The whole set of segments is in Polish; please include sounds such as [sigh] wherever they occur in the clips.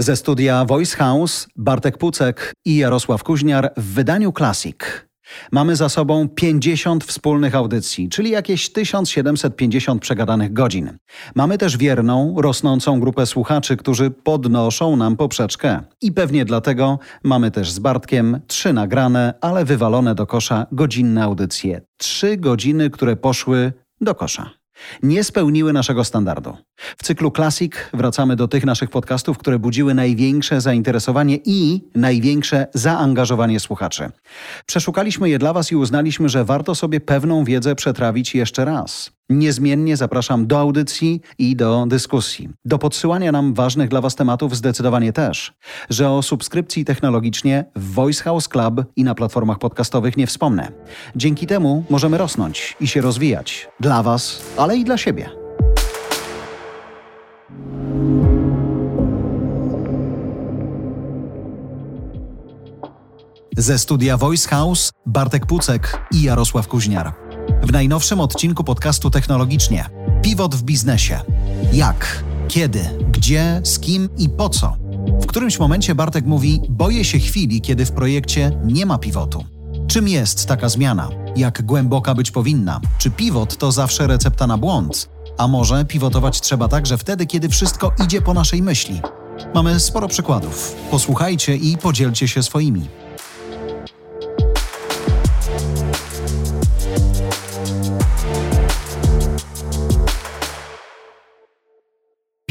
Ze studia Voice House Bartek Pucek i Jarosław Kuźniar w wydaniu Classic. Mamy za sobą 50 wspólnych audycji, czyli jakieś 1750 przegadanych godzin. Mamy też wierną, rosnącą grupę słuchaczy, którzy podnoszą nam poprzeczkę. I pewnie dlatego mamy też z Bartkiem trzy nagrane, ale wywalone do kosza godzinne audycje. Trzy godziny, które poszły do kosza nie spełniły naszego standardu. W cyklu Classic wracamy do tych naszych podcastów, które budziły największe zainteresowanie i największe zaangażowanie słuchaczy. Przeszukaliśmy je dla Was i uznaliśmy, że warto sobie pewną wiedzę przetrawić jeszcze raz. Niezmiennie zapraszam do audycji i do dyskusji. Do podsyłania nam ważnych dla Was tematów zdecydowanie też. Że o subskrypcji technologicznie w Voice House Club i na platformach podcastowych nie wspomnę. Dzięki temu możemy rosnąć i się rozwijać. Dla Was, ale i dla siebie. Ze studia Voice House Bartek Pucek i Jarosław Kuźniar. W najnowszym odcinku podcastu Technologicznie Pivot w biznesie. Jak, kiedy, gdzie, z kim i po co. W którymś momencie Bartek mówi: Boję się chwili, kiedy w projekcie nie ma pivotu. Czym jest taka zmiana? Jak głęboka być powinna? Czy pivot to zawsze recepta na błąd? A może pivotować trzeba także wtedy, kiedy wszystko idzie po naszej myśli? Mamy sporo przykładów. Posłuchajcie i podzielcie się swoimi.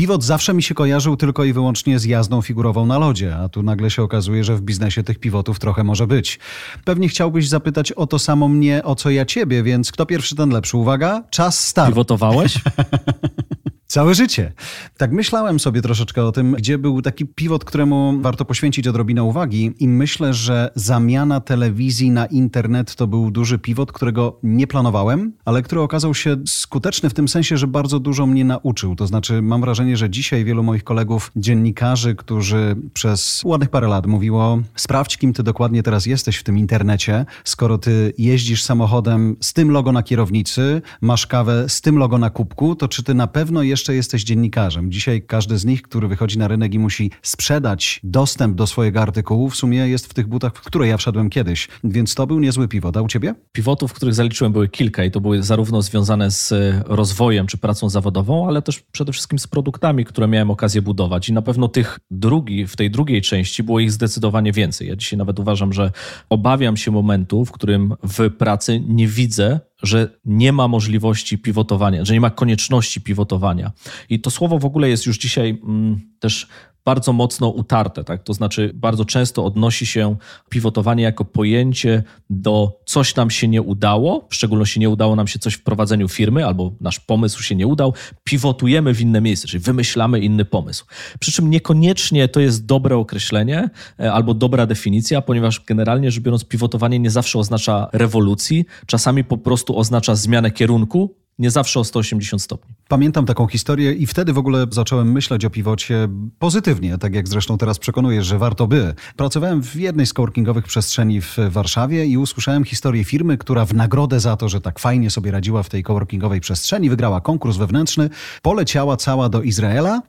Pivot zawsze mi się kojarzył tylko i wyłącznie z jazdą figurową na lodzie, a tu nagle się okazuje, że w biznesie tych pivotów trochę może być. Pewnie chciałbyś zapytać o to samo mnie, o co ja ciebie, więc kto pierwszy, ten lepszy. Uwaga, czas start. Pivotowałeś? [laughs] Całe życie. Tak myślałem sobie troszeczkę o tym, gdzie był taki pivot, któremu warto poświęcić odrobinę uwagi i myślę, że zamiana telewizji na internet to był duży pivot, którego nie planowałem, ale który okazał się skuteczny w tym sensie, że bardzo dużo mnie nauczył. To znaczy mam wrażenie, że dzisiaj wielu moich kolegów, dziennikarzy, którzy przez ładnych parę lat mówiło sprawdź kim ty dokładnie teraz jesteś w tym internecie, skoro ty jeździsz samochodem z tym logo na kierownicy, masz kawę z tym logo na kubku, to czy ty na pewno jeszcze jeszcze jesteś dziennikarzem. Dzisiaj każdy z nich, który wychodzi na rynek i musi sprzedać dostęp do swojego artykułu, w sumie jest w tych butach, w które ja wszedłem kiedyś. Więc to był niezły pivot. A u ciebie? Pivotów, których zaliczyłem, były kilka i to były zarówno związane z rozwojem czy pracą zawodową, ale też przede wszystkim z produktami, które miałem okazję budować. I na pewno tych drugi, w tej drugiej części było ich zdecydowanie więcej. Ja dzisiaj nawet uważam, że obawiam się momentu, w którym w pracy nie widzę że nie ma możliwości pivotowania, że nie ma konieczności pivotowania. I to słowo w ogóle jest już dzisiaj mm, też bardzo mocno utarte, tak? To znaczy bardzo często odnosi się pivotowanie jako pojęcie do coś nam się nie udało, w szczególności nie udało nam się coś w prowadzeniu firmy albo nasz pomysł się nie udał, pivotujemy w inne miejsce, czyli wymyślamy inny pomysł. Przy czym niekoniecznie to jest dobre określenie e, albo dobra definicja, ponieważ generalnie rzecz biorąc pivotowanie nie zawsze oznacza rewolucji, czasami po prostu oznacza zmianę kierunku, nie zawsze o 180 stopni. Pamiętam taką historię i wtedy w ogóle zacząłem myśleć o piwocie pozytywnie, tak jak zresztą teraz przekonujesz, że warto by. Pracowałem w jednej z coworkingowych przestrzeni w Warszawie i usłyszałem historię firmy, która w nagrodę za to, że tak fajnie sobie radziła w tej coworkingowej przestrzeni, wygrała konkurs wewnętrzny, poleciała cała do Izraela,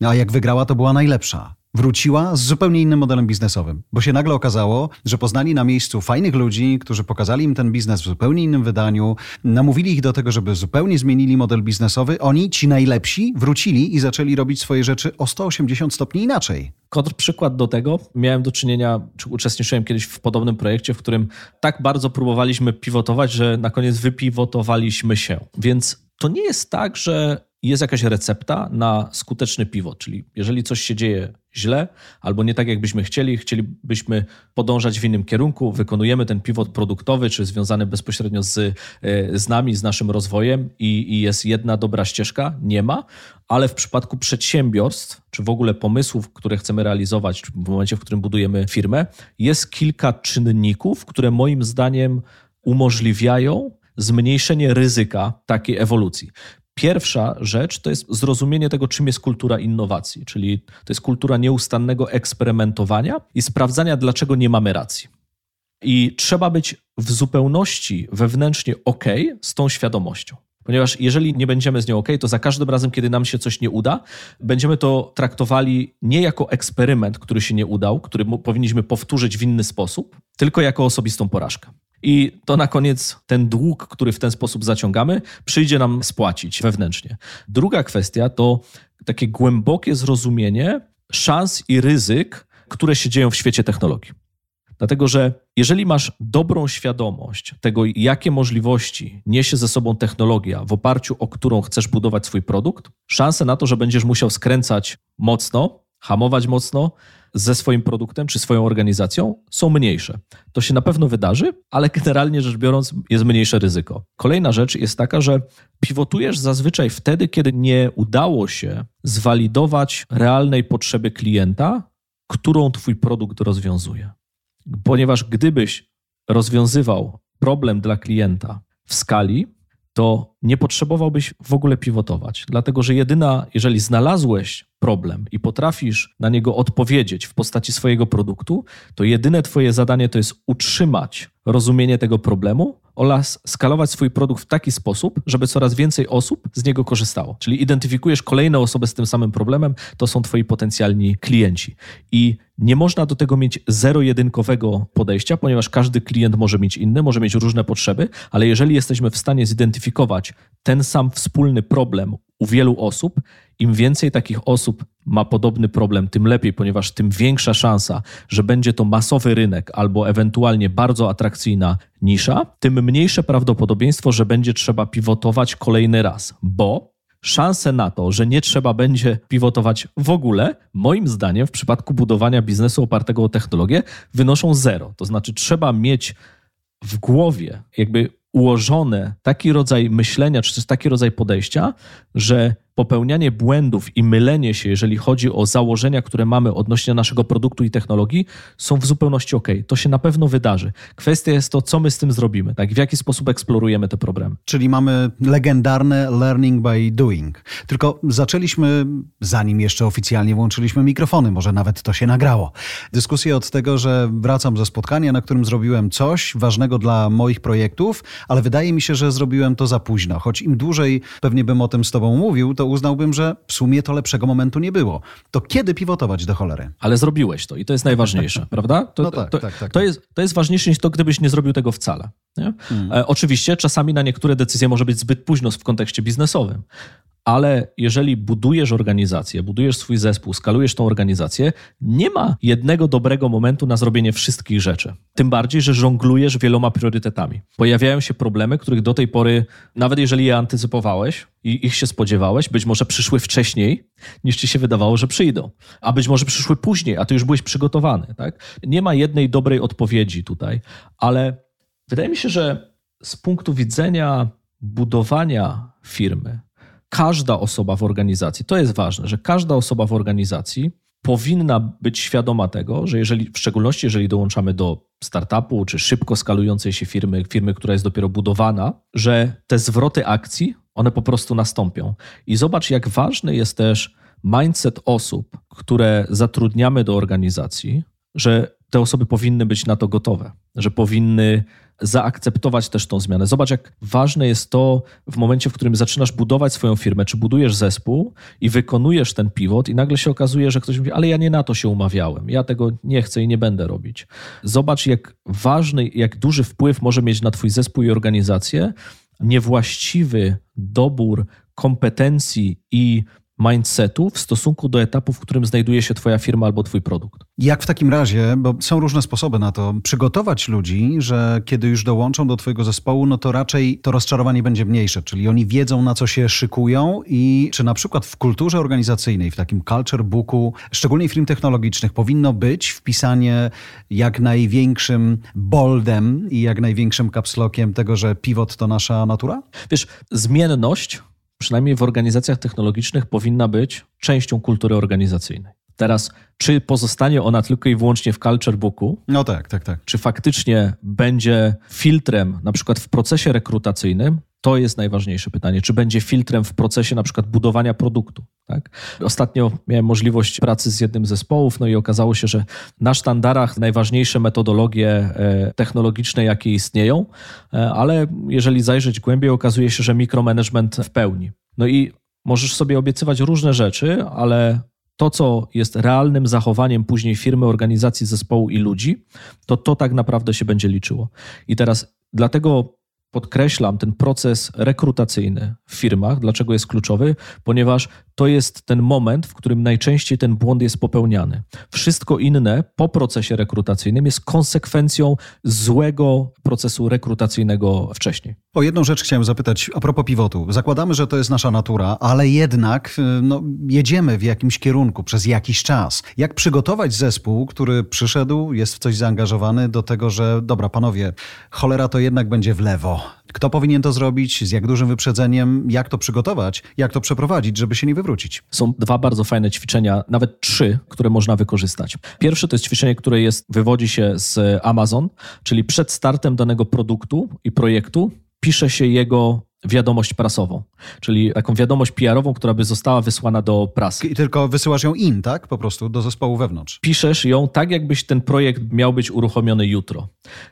a jak wygrała, to była najlepsza wróciła z zupełnie innym modelem biznesowym, bo się nagle okazało, że poznali na miejscu fajnych ludzi, którzy pokazali im ten biznes w zupełnie innym wydaniu, namówili ich do tego, żeby zupełnie zmienili model biznesowy. Oni, ci najlepsi, wrócili i zaczęli robić swoje rzeczy o 180 stopni inaczej. Kontrprzykład do tego, miałem do czynienia, czy uczestniczyłem kiedyś w podobnym projekcie, w którym tak bardzo próbowaliśmy pivotować, że na koniec wypiwotowaliśmy się. Więc to nie jest tak, że jest jakaś recepta na skuteczny pivot, czyli jeżeli coś się dzieje źle albo nie tak, jakbyśmy chcieli, chcielibyśmy podążać w innym kierunku, wykonujemy ten pivot produktowy, czy związany bezpośrednio z, e, z nami, z naszym rozwojem i, i jest jedna dobra ścieżka, nie ma, ale w przypadku przedsiębiorstw, czy w ogóle pomysłów, które chcemy realizować w momencie, w którym budujemy firmę, jest kilka czynników, które moim zdaniem umożliwiają zmniejszenie ryzyka takiej ewolucji. Pierwsza rzecz to jest zrozumienie tego, czym jest kultura innowacji, czyli to jest kultura nieustannego eksperymentowania i sprawdzania, dlaczego nie mamy racji. I trzeba być w zupełności wewnętrznie ok z tą świadomością. Ponieważ jeżeli nie będziemy z nią ok, to za każdym razem, kiedy nam się coś nie uda, będziemy to traktowali nie jako eksperyment, który się nie udał, który powinniśmy powtórzyć w inny sposób, tylko jako osobistą porażkę. I to na koniec ten dług, który w ten sposób zaciągamy, przyjdzie nam spłacić wewnętrznie. Druga kwestia to takie głębokie zrozumienie szans i ryzyk, które się dzieją w świecie technologii. Dlatego, że jeżeli masz dobrą świadomość tego, jakie możliwości niesie ze sobą technologia, w oparciu o którą chcesz budować swój produkt, szanse na to, że będziesz musiał skręcać mocno, hamować mocno ze swoim produktem czy swoją organizacją, są mniejsze. To się na pewno wydarzy, ale generalnie rzecz biorąc, jest mniejsze ryzyko. Kolejna rzecz jest taka, że pivotujesz zazwyczaj wtedy, kiedy nie udało się zwalidować realnej potrzeby klienta, którą Twój produkt rozwiązuje. Ponieważ gdybyś rozwiązywał problem dla klienta w skali, to nie potrzebowałbyś w ogóle pivotować. Dlatego, że jedyna, jeżeli znalazłeś problem i potrafisz na niego odpowiedzieć w postaci swojego produktu, to jedyne Twoje zadanie to jest utrzymać rozumienie tego problemu oraz skalować swój produkt w taki sposób, żeby coraz więcej osób z niego korzystało. Czyli identyfikujesz kolejne osoby z tym samym problemem, to są Twoi potencjalni klienci. I nie można do tego mieć zero-jedynkowego podejścia, ponieważ każdy klient może mieć inny, może mieć różne potrzeby, ale jeżeli jesteśmy w stanie zidentyfikować ten sam wspólny problem u wielu osób, im więcej takich osób ma podobny problem, tym lepiej, ponieważ tym większa szansa, że będzie to masowy rynek albo ewentualnie bardzo atrakcyjna nisza, tym mniejsze prawdopodobieństwo, że będzie trzeba pivotować kolejny raz, bo szanse na to, że nie trzeba będzie pivotować w ogóle, moim zdaniem, w przypadku budowania biznesu opartego o technologię, wynoszą zero. To znaczy, trzeba mieć w głowie jakby ułożone taki rodzaj myślenia, czy też taki rodzaj podejścia, że popełnianie błędów i mylenie się, jeżeli chodzi o założenia, które mamy odnośnie naszego produktu i technologii, są w zupełności ok. To się na pewno wydarzy. Kwestia jest to, co my z tym zrobimy, tak? w jaki sposób eksplorujemy te problemy. Czyli mamy legendarne learning by doing. Tylko zaczęliśmy, zanim jeszcze oficjalnie włączyliśmy mikrofony, może nawet to się nagrało. Dyskusję od tego, że wracam ze spotkania, na którym zrobiłem coś ważnego dla moich projektów, ale wydaje mi się, że zrobiłem to za późno. Choć im dłużej pewnie bym o tym z Tobą mówił, to to uznałbym, że w sumie to lepszego momentu nie było. To kiedy pivotować do cholery? Ale zrobiłeś to i to jest najważniejsze, [laughs] prawda? To, no tak, to, tak, tak, to, jest, to jest ważniejsze niż to, gdybyś nie zrobił tego wcale. Hmm. E, oczywiście czasami na niektóre decyzje może być zbyt późno w kontekście biznesowym, ale jeżeli budujesz organizację, budujesz swój zespół, skalujesz tą organizację, nie ma jednego dobrego momentu na zrobienie wszystkich rzeczy. Tym bardziej, że żonglujesz wieloma priorytetami. Pojawiają się problemy, których do tej pory, nawet jeżeli je antycypowałeś i ich się spodziewałeś, być może przyszły wcześniej, niż ci się wydawało, że przyjdą. A być może przyszły później, a ty już byłeś przygotowany. Tak? Nie ma jednej dobrej odpowiedzi tutaj, ale wydaje mi się, że z punktu widzenia budowania firmy, każda osoba w organizacji, to jest ważne, że każda osoba w organizacji powinna być świadoma tego, że jeżeli, w szczególności jeżeli dołączamy do startupu czy szybko skalującej się firmy, firmy, która jest dopiero budowana, że te zwroty akcji, one po prostu nastąpią. I zobacz, jak ważny jest też mindset osób, które zatrudniamy do organizacji, że te osoby powinny być na to gotowe, że powinny zaakceptować też tą zmianę. Zobacz, jak ważne jest to w momencie, w którym zaczynasz budować swoją firmę, czy budujesz zespół i wykonujesz ten pivot, i nagle się okazuje, że ktoś mówi, ale ja nie na to się umawiałem, ja tego nie chcę i nie będę robić. Zobacz, jak ważny, jak duży wpływ może mieć na Twój zespół i organizację niewłaściwy dobór kompetencji i mindsetu w stosunku do etapu, w którym znajduje się Twoja firma albo Twój produkt. Jak w takim razie, bo są różne sposoby na to, przygotować ludzi, że kiedy już dołączą do Twojego zespołu, no to raczej to rozczarowanie będzie mniejsze, czyli oni wiedzą, na co się szykują i czy na przykład w kulturze organizacyjnej, w takim culture booku, szczególnie firm technologicznych, powinno być wpisanie jak największym boldem i jak największym kapslokiem tego, że pivot to nasza natura? Wiesz, zmienność przynajmniej w organizacjach technologicznych, powinna być częścią kultury organizacyjnej. Teraz, czy pozostanie ona tylko i wyłącznie w culture booku? No tak, tak, tak. Czy faktycznie będzie filtrem, na przykład w procesie rekrutacyjnym? To jest najważniejsze pytanie. Czy będzie filtrem w procesie na przykład budowania produktu? Tak? Ostatnio miałem możliwość pracy z jednym z zespołów, no i okazało się, że na sztandarach najważniejsze metodologie e, technologiczne, jakie istnieją, e, ale jeżeli zajrzeć głębiej, okazuje się, że mikromanagement w pełni. No i możesz sobie obiecywać różne rzeczy, ale to, co jest realnym zachowaniem później firmy, organizacji, zespołu i ludzi, to to tak naprawdę się będzie liczyło. I teraz dlatego podkreślam ten proces rekrutacyjny w firmach. Dlaczego jest kluczowy? Ponieważ to jest ten moment, w którym najczęściej ten błąd jest popełniany. Wszystko inne po procesie rekrutacyjnym jest konsekwencją złego procesu rekrutacyjnego wcześniej. O jedną rzecz chciałem zapytać a propos pivotu. Zakładamy, że to jest nasza natura, ale jednak y, no, jedziemy w jakimś kierunku przez jakiś czas. Jak przygotować zespół, który przyszedł, jest w coś zaangażowany do tego, że dobra, panowie, cholera to jednak będzie w lewo. Kto powinien to zrobić, z jak dużym wyprzedzeniem, jak to przygotować, jak to przeprowadzić, żeby się nie wywrócić? Są dwa bardzo fajne ćwiczenia, nawet trzy, które można wykorzystać. Pierwsze to jest ćwiczenie, które jest, wywodzi się z Amazon, czyli przed startem danego produktu i projektu pisze się jego wiadomość prasową, czyli taką wiadomość PR-ową, która by została wysłana do prasy. I tylko wysyłasz ją im, tak? Po prostu do zespołu wewnątrz. Piszesz ją tak, jakbyś ten projekt miał być uruchomiony jutro.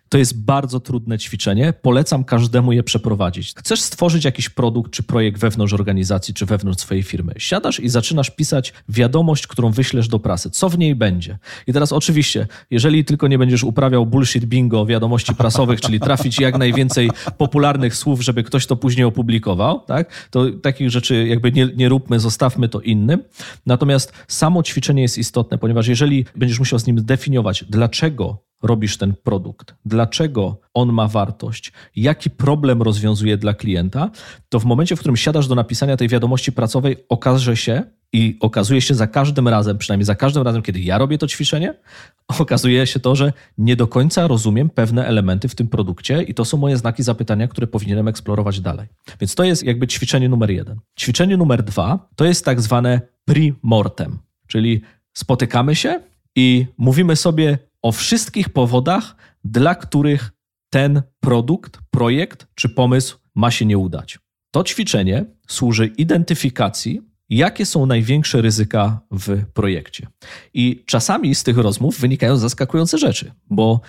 To jest bardzo trudne ćwiczenie. Polecam każdemu je przeprowadzić. Chcesz stworzyć jakiś produkt czy projekt wewnątrz organizacji czy wewnątrz swojej firmy. Siadasz i zaczynasz pisać wiadomość, którą wyślesz do prasy. Co w niej będzie? I teraz oczywiście, jeżeli tylko nie będziesz uprawiał bullshit bingo wiadomości prasowych, czyli trafić jak najwięcej popularnych słów, żeby ktoś to później opublikował, tak? to takich rzeczy jakby nie, nie róbmy, zostawmy to innym. Natomiast samo ćwiczenie jest istotne, ponieważ jeżeli będziesz musiał z nim zdefiniować, dlaczego robisz ten produkt, dlaczego on ma wartość, jaki problem rozwiązuje dla klienta, to w momencie, w którym siadasz do napisania tej wiadomości pracowej, okaże się i okazuje się za każdym razem, przynajmniej za każdym razem, kiedy ja robię to ćwiczenie, [laughs] okazuje się to, że nie do końca rozumiem pewne elementy w tym produkcie i to są moje znaki zapytania, które powinienem eksplorować dalej. Więc to jest jakby ćwiczenie numer jeden. Ćwiczenie numer dwa to jest tak zwane pre-mortem, czyli spotykamy się i mówimy sobie, o wszystkich powodach, dla których ten produkt, projekt czy pomysł ma się nie udać. To ćwiczenie służy identyfikacji, jakie są największe ryzyka w projekcie. I czasami z tych rozmów wynikają zaskakujące rzeczy, bo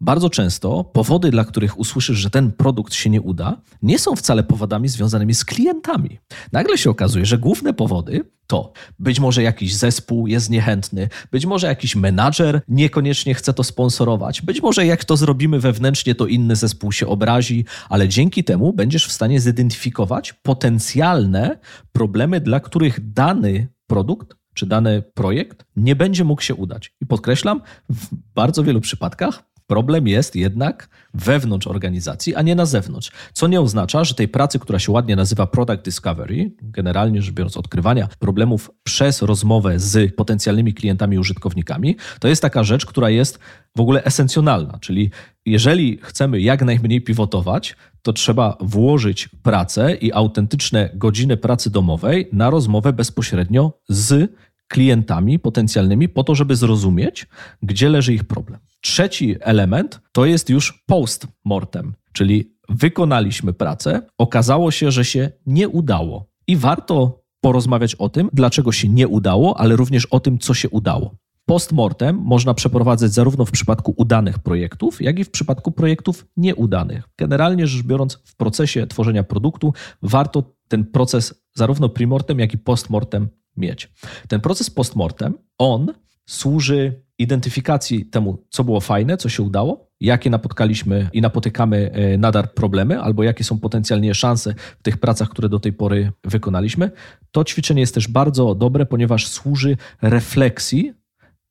bardzo często powody, dla których usłyszysz, że ten produkt się nie uda, nie są wcale powodami związanymi z klientami. Nagle się okazuje, że główne powody to być może jakiś zespół jest niechętny, być może jakiś menadżer niekoniecznie chce to sponsorować, być może jak to zrobimy wewnętrznie, to inny zespół się obrazi, ale dzięki temu będziesz w stanie zidentyfikować potencjalne problemy, dla których dany produkt czy dany projekt nie będzie mógł się udać. I podkreślam, w bardzo wielu przypadkach Problem jest jednak wewnątrz organizacji, a nie na zewnątrz. Co nie oznacza, że tej pracy, która się ładnie nazywa Product Discovery, generalnie rzecz biorąc odkrywania problemów przez rozmowę z potencjalnymi klientami użytkownikami, to jest taka rzecz, która jest w ogóle esencjonalna. Czyli jeżeli chcemy jak najmniej pivotować, to trzeba włożyć pracę i autentyczne godziny pracy domowej na rozmowę bezpośrednio z klientami potencjalnymi po to, żeby zrozumieć, gdzie leży ich problem. Trzeci element to jest już post-mortem, czyli wykonaliśmy pracę, okazało się, że się nie udało i warto porozmawiać o tym, dlaczego się nie udało, ale również o tym, co się udało. Postmortem można przeprowadzać zarówno w przypadku udanych projektów, jak i w przypadku projektów nieudanych. Generalnie rzecz biorąc, w procesie tworzenia produktu warto ten proces zarówno primortem, jak i postmortem mieć. Ten proces postmortem, on służy identyfikacji temu, co było fajne, co się udało, jakie napotkaliśmy i napotykamy e, nadal problemy, albo jakie są potencjalnie szanse w tych pracach, które do tej pory wykonaliśmy. To ćwiczenie jest też bardzo dobre, ponieważ służy refleksji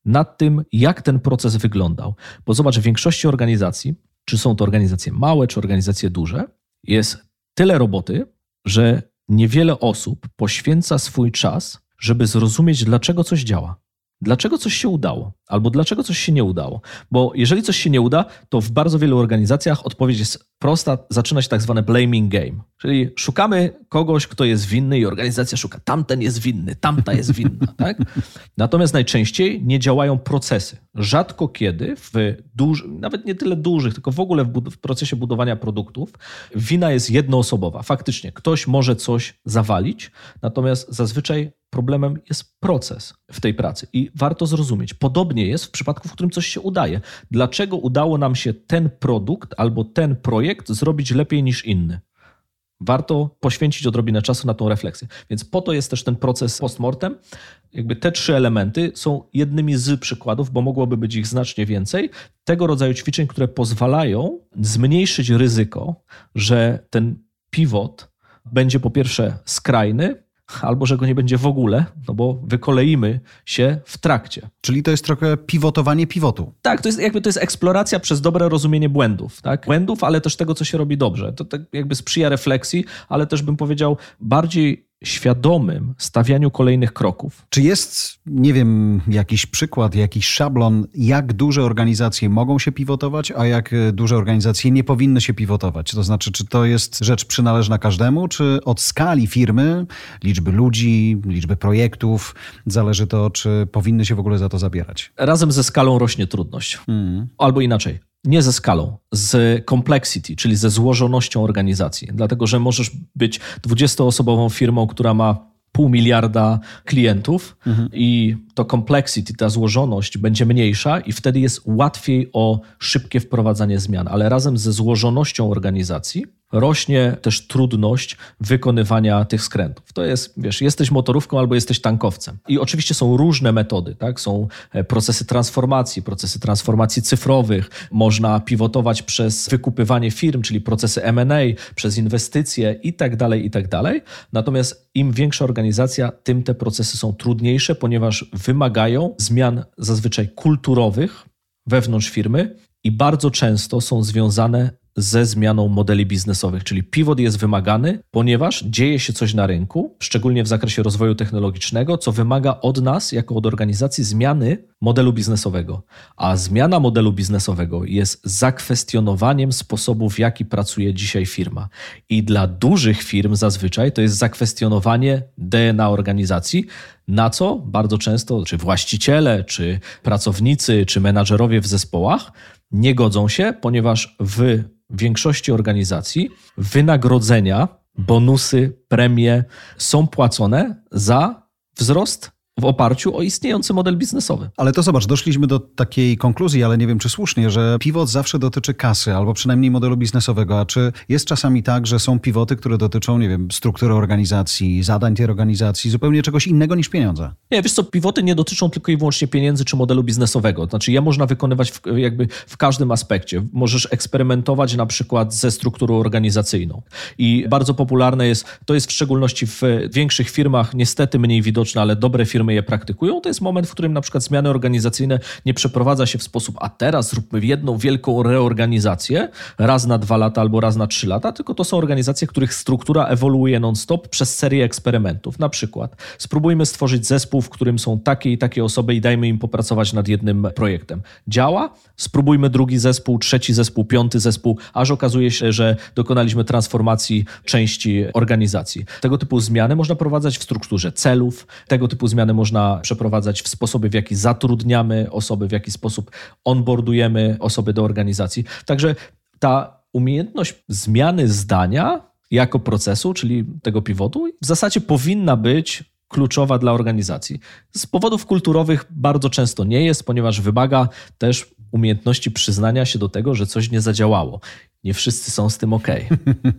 nad tym, jak ten proces wyglądał. Bo zobacz, w większości organizacji, czy są to organizacje małe, czy organizacje duże, jest tyle roboty, że niewiele osób poświęca swój czas żeby zrozumieć, dlaczego coś działa. Dlaczego coś się udało, albo dlaczego coś się nie udało? Bo jeżeli coś się nie uda, to w bardzo wielu organizacjach odpowiedź jest prosta, zaczyna się tak zwane blaming game. Czyli szukamy kogoś, kto jest winny i organizacja szuka, tamten jest winny, tamta jest winna. [laughs] tak? Natomiast najczęściej nie działają procesy. Rzadko kiedy w duży, nawet nie tyle dużych, tylko w ogóle w, w procesie budowania produktów wina jest jednoosobowa. Faktycznie ktoś może coś zawalić, natomiast zazwyczaj problemem jest proces w tej pracy i warto zrozumieć. Podobnie jest w przypadku, w którym coś się udaje. Dlaczego udało nam się ten produkt albo ten projekt zrobić lepiej niż inny? Warto poświęcić odrobinę czasu na tą refleksję. Więc po to jest też ten proces postmortem. Jakby te trzy elementy są jednymi z przykładów, bo mogłoby być ich znacznie więcej, tego rodzaju ćwiczeń, które pozwalają zmniejszyć ryzyko, że ten pivot będzie po pierwsze skrajny, albo że go nie będzie w ogóle, no bo wykoleimy się w trakcie. Czyli to jest trochę pivotowanie pivotu. Tak, to jest jakby to jest eksploracja przez dobre rozumienie błędów, tak? Błędów, ale też tego, co się robi dobrze. To tak jakby sprzyja refleksji, ale też bym powiedział bardziej świadomym stawianiu kolejnych kroków. Czy jest, nie wiem, jakiś przykład, jakiś szablon, jak duże organizacje mogą się pivotować, a jak duże organizacje nie powinny się pivotować? To znaczy, czy to jest rzecz przynależna każdemu, czy od skali firmy, liczby ludzi, liczby projektów, zależy to, czy powinny się w ogóle za to zabierać? Razem ze skalą rośnie trudność. Hmm. Albo inaczej, nie ze skalą, z complexity, czyli ze złożonością organizacji. Dlatego, że możesz być 20-osobową firmą, która ma pół miliarda klientów mhm. i to complexity, ta złożoność będzie mniejsza i wtedy jest łatwiej o szybkie wprowadzanie zmian, ale razem ze złożonością organizacji rośnie też trudność wykonywania tych skrętów. To jest, wiesz, jesteś motorówką albo jesteś tankowcem. I oczywiście są różne metody, tak? Są e, procesy transformacji, procesy transformacji cyfrowych. Można pivotować przez wykupywanie firm, czyli procesy M&A, przez inwestycje i tak dalej, i tak dalej. Natomiast im większa organizacja, tym te procesy są trudniejsze, ponieważ wymagają zmian zazwyczaj kulturowych wewnątrz firmy i bardzo często są związane ze zmianą modeli biznesowych, czyli pivot jest wymagany, ponieważ dzieje się coś na rynku, szczególnie w zakresie rozwoju technologicznego, co wymaga od nas, jako od organizacji, zmiany modelu biznesowego. A zmiana modelu biznesowego jest zakwestionowaniem sposobu, w jaki pracuje dzisiaj firma. I dla dużych firm zazwyczaj to jest zakwestionowanie DNA organizacji, na co bardzo często czy właściciele, czy pracownicy, czy menadżerowie w zespołach nie godzą się, ponieważ w większości organizacji. Wynagrodzenia, bonusy, premie są płacone za wzrost w oparciu o istniejący model biznesowy. Ale to zobacz, doszliśmy do takiej konkluzji, ale nie wiem czy słusznie, że pivot zawsze dotyczy kasy albo przynajmniej modelu biznesowego. A czy jest czasami tak, że są pivoty, które dotyczą, nie wiem, struktury organizacji, zadań tej organizacji, zupełnie czegoś innego niż pieniądze? Nie, wiesz co, pivoty nie dotyczą tylko i wyłącznie pieniędzy czy modelu biznesowego. Znaczy je można wykonywać w, jakby w każdym aspekcie. Możesz eksperymentować na przykład ze strukturą organizacyjną. I bardzo popularne jest, to jest w szczególności w większych firmach, niestety mniej widoczne, ale dobre firmy firmy je praktykują, to jest moment, w którym na przykład zmiany organizacyjne nie przeprowadza się w sposób, a teraz zróbmy jedną wielką reorganizację raz na dwa lata albo raz na trzy lata, tylko to są organizacje, których struktura ewoluuje non-stop przez serię eksperymentów. Na przykład spróbujmy stworzyć zespół, w którym są takie i takie osoby i dajmy im popracować nad jednym projektem. Działa? Spróbujmy drugi zespół, trzeci zespół, piąty zespół, aż okazuje się, że dokonaliśmy transformacji części organizacji. Tego typu zmiany można prowadzać w strukturze celów, tego typu zmiany można przeprowadzać w sposobie, w jaki zatrudniamy osoby, w jaki sposób onboardujemy osoby do organizacji. Także ta umiejętność zmiany zdania jako procesu, czyli tego pivotu, w zasadzie powinna być kluczowa dla organizacji. Z powodów kulturowych bardzo często nie jest, ponieważ wymaga też umiejętności przyznania się do tego, że coś nie zadziałało nie wszyscy są z tym ok.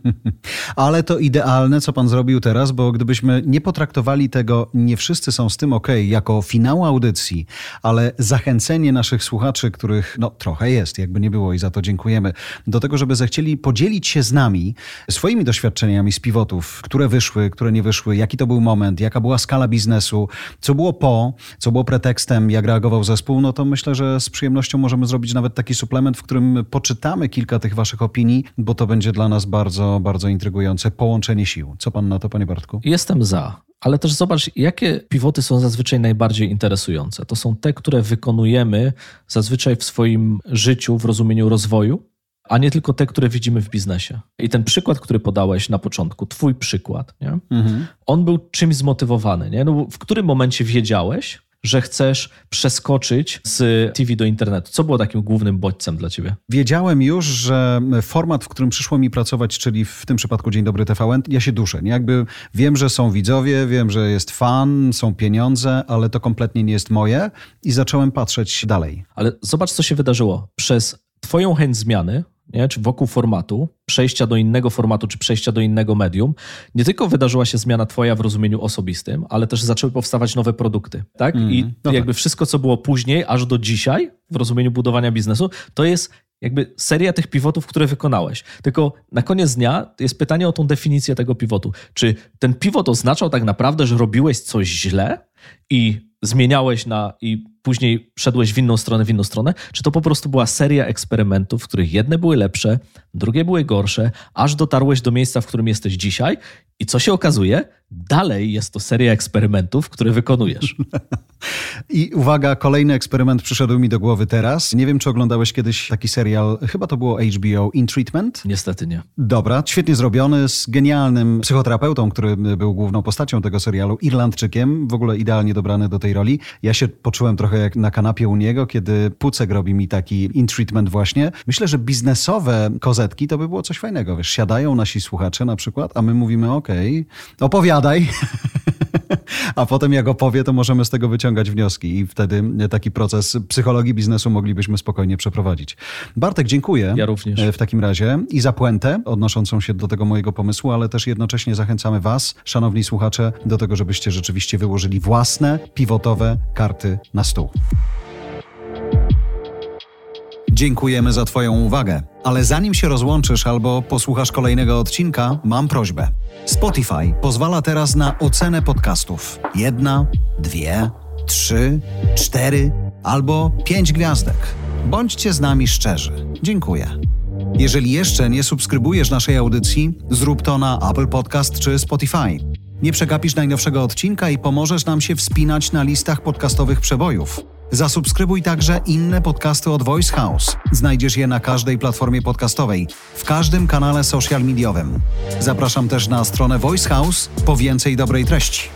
[laughs] Ale to idealne, co pan zrobił teraz, bo gdybyśmy nie potraktowali tego, nie wszyscy są z tym ok, jako finału audycji, ale zachęcenie naszych słuchaczy, których no trochę jest, jakby nie było i za to dziękujemy, do tego, żeby zechcieli podzielić się z nami swoimi doświadczeniami z pivotów, które wyszły, które nie wyszły, jaki to był moment, jaka była skala biznesu, co było po, co było pretekstem, jak reagował zespół, no to myślę, że z przyjemnością możemy zrobić nawet taki suplement, w którym poczytamy kilka tych waszych opinii opinii, bo to będzie dla nas bardzo, bardzo intrygujące połączenie sił. Co pan na to, panie Bartku? Jestem za. Ale też zobacz, jakie pivoty są zazwyczaj najbardziej interesujące. To są te, które wykonujemy zazwyczaj w swoim życiu w rozumieniu rozwoju, a nie tylko te, które widzimy w biznesie. I ten przykład, który podałeś na początku, twój przykład, nie? Mhm. on był czymś zmotywowany. Nie? No, w którym momencie wiedziałeś, że chcesz przeskoczyć z TV do internetu? Co było takim głównym bodźcem dla ciebie? Wiedziałem już, że format, w którym przyszło mi pracować, czyli w tym przypadku Dzień Dobry TVN, ja się duszę. Nie? Jakby wiem, że są widzowie, wiem, że jest fan, są pieniądze, ale to kompletnie nie jest moje i zacząłem patrzeć dalej. Ale zobacz, co się wydarzyło. Przez twoją chęć zmiany, nie? czy wokół formatu, przejścia do innego formatu, czy przejścia do innego medium, nie tylko wydarzyła się zmiana twoja w rozumieniu osobistym, ale też zaczęły powstawać nowe produkty. Tak? Mm, I no jakby tak. wszystko, co było później, aż do dzisiaj, w rozumieniu budowania biznesu, to jest jakby seria tych pivotów, które wykonałeś. Tylko na koniec dnia jest pytanie o tą definicję tego pivotu. Czy ten pivot oznaczał tak naprawdę, że robiłeś coś źle i zmieniałeś na i później szedłeś w inną stronę, w inną stronę? Czy to po prostu była seria eksperymentów, w których jedne były lepsze, drugie były gorsze, aż dotarłeś do miejsca, w którym jesteś dzisiaj? I co się okazuje? Dalej jest to seria eksperymentów, które wykonujesz. [laughs] I uwaga, kolejny eksperyment przyszedł mi do głowy teraz. Nie wiem, czy oglądałeś kiedyś taki serial, chyba to było HBO In Treatment? Niestety nie. Dobra, świetnie zrobiony, z genialnym psychoterapeutą, który był główną postacią tego serialu, Irlandczykiem, w ogóle idealnie dobrany do tej roli. Ja się poczułem trochę jak na kanapie u niego, kiedy Pucek robi mi taki In Treatment właśnie. Myślę, że biznesowe kozetki to by było coś fajnego. Wiesz, siadają nasi słuchacze na przykład, a my mówimy, okej, okay, opowiadaj. [laughs] a potem jak opowie, to możemy z tego wyciągać wnioski i wtedy taki proces psychologii biznesu moglibyśmy spokojnie przeprowadzić. Bartek, dziękuję. Ja również. W takim razie i za puentę odnoszącą się do tego mojego pomysłu, ale też jednocześnie zachęcamy Was, szanowni słuchacze, do tego, żebyście rzeczywiście wyłożyli własne pivotowe karty na stół. Dziękujemy za Twoją uwagę, ale zanim się rozłączysz albo posłuchasz kolejnego odcinka, mam prośbę. Spotify pozwala teraz na ocenę podcastów. Jedna, dwie, trzy, cztery albo pięć gwiazdek. Bądźcie z nami szczerzy. Dziękuję. Jeżeli jeszcze nie subskrybujesz naszej audycji, zrób to na Apple Podcast czy Spotify. Nie przegapisz najnowszego odcinka i pomożesz nam się wspinać na listach podcastowych przebojów. Zasubskrybuj także inne podcasty od Voice House. Znajdziesz je na każdej platformie podcastowej, w każdym kanale social mediowym. Zapraszam też na stronę Voice House po więcej dobrej treści.